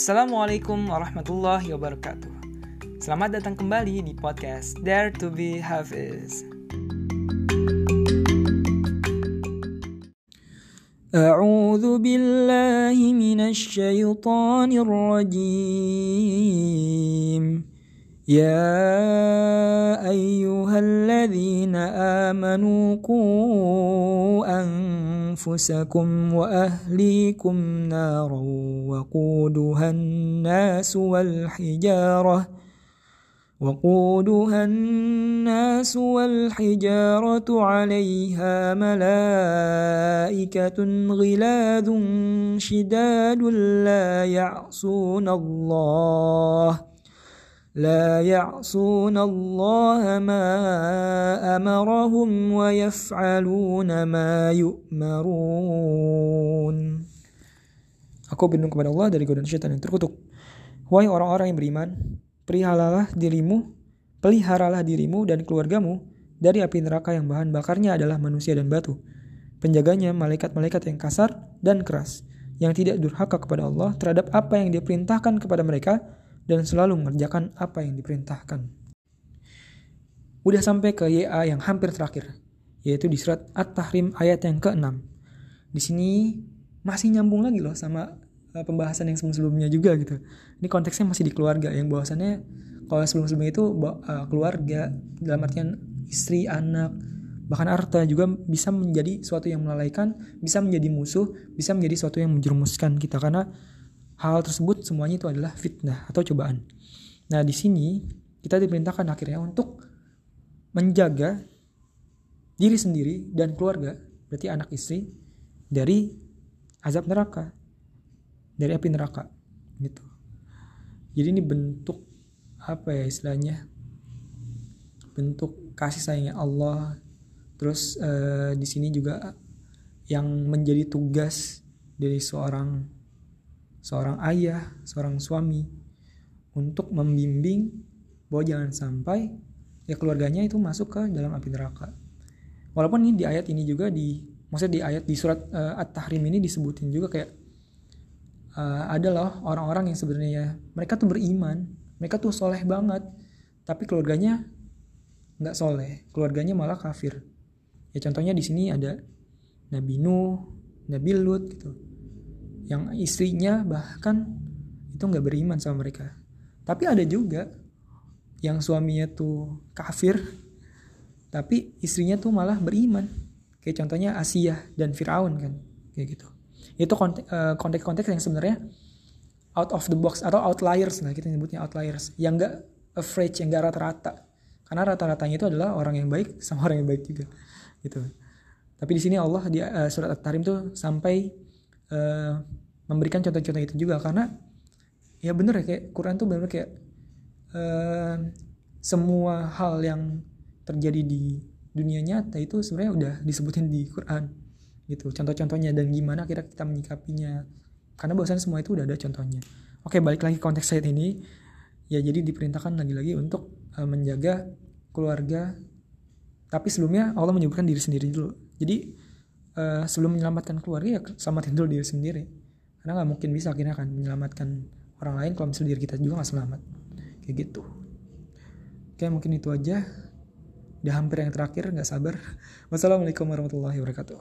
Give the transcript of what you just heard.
Assalamualaikum warahmatullahi wabarakatuh. Selamat datang kembali di podcast Dare to be Hafiz. أعوذ بالله من الشيطان الرجيم يا أيها الذين آمنوا قوا أنفسكم وأهليكم نارا وقودها الناس والحجارة وقودها الناس والحجارة عليها ملائكة غلاظ شداد لا يعصون الله لا يعصون الله ما أمرهم ويفعلون ما يؤمرون Aku berlindung kepada Allah dari godaan syaitan yang terkutuk. Wahai orang-orang yang beriman, peliharalah dirimu, peliharalah dirimu dan keluargamu dari api neraka yang bahan bakarnya adalah manusia dan batu. Penjaganya malaikat-malaikat yang kasar dan keras, yang tidak durhaka kepada Allah terhadap apa yang diperintahkan kepada mereka dan selalu mengerjakan apa yang diperintahkan. Udah sampai ke YA yang hampir terakhir, yaitu di surat At-Tahrim ayat yang ke-6. Di sini masih nyambung lagi loh sama uh, pembahasan yang sebelum-sebelumnya juga gitu. Ini konteksnya masih di keluarga yang bahwasannya kalau sebelum-sebelumnya itu uh, keluarga dalam artian istri, anak, bahkan harta juga bisa menjadi suatu yang melalaikan, bisa menjadi musuh, bisa menjadi suatu yang menjerumuskan kita karena hal tersebut semuanya itu adalah fitnah atau cobaan. Nah, di sini kita diperintahkan akhirnya untuk menjaga diri sendiri dan keluarga, berarti anak istri dari azab neraka dari api neraka gitu jadi ini bentuk apa ya istilahnya bentuk kasih sayangnya Allah terus uh, di sini juga yang menjadi tugas dari seorang seorang ayah seorang suami untuk membimbing bahwa jangan sampai ya keluarganya itu masuk ke dalam api neraka walaupun ini di ayat ini juga di maksudnya di ayat di surat uh, At-Tahrim ini disebutin juga kayak uh, ada loh orang-orang yang sebenarnya mereka tuh beriman, mereka tuh soleh banget, tapi keluarganya nggak soleh, keluarganya malah kafir. Ya contohnya di sini ada Nabi Nuh, Nabi Lut gitu, yang istrinya bahkan itu nggak beriman sama mereka. Tapi ada juga yang suaminya tuh kafir, tapi istrinya tuh malah beriman Kayak contohnya Asia dan Firaun kan, kayak gitu. Itu eh, konteks-konteks yang sebenarnya out of the box atau outliers nah kita nyebutnya outliers yang enggak average yang enggak rata-rata karena rata-ratanya itu adalah orang yang baik sama orang yang baik juga gitu tapi di sini Allah di uh, surat at-tahrim tuh sampai uh, memberikan contoh-contoh itu juga. Karena ya bener ya kayak Quran tuh bener kayak uh, semua hal yang terjadi di dunia nyata itu sebenarnya udah disebutin di Quran gitu. Contoh-contohnya dan gimana kira kita menyikapinya. Karena bahwasan semua itu udah ada contohnya. Oke balik lagi konteks saya ini. Ya jadi diperintahkan lagi-lagi untuk uh, menjaga keluarga. Tapi sebelumnya Allah menyebutkan diri sendiri dulu. Jadi uh, sebelum menyelamatkan keluarga ya selamatin dulu diri sendiri karena nggak mungkin bisa akhirnya kan menyelamatkan orang lain kalau misalnya diri kita juga nggak selamat kayak gitu oke mungkin itu aja Udah hampir yang terakhir, nggak sabar. Wassalamualaikum warahmatullahi wabarakatuh.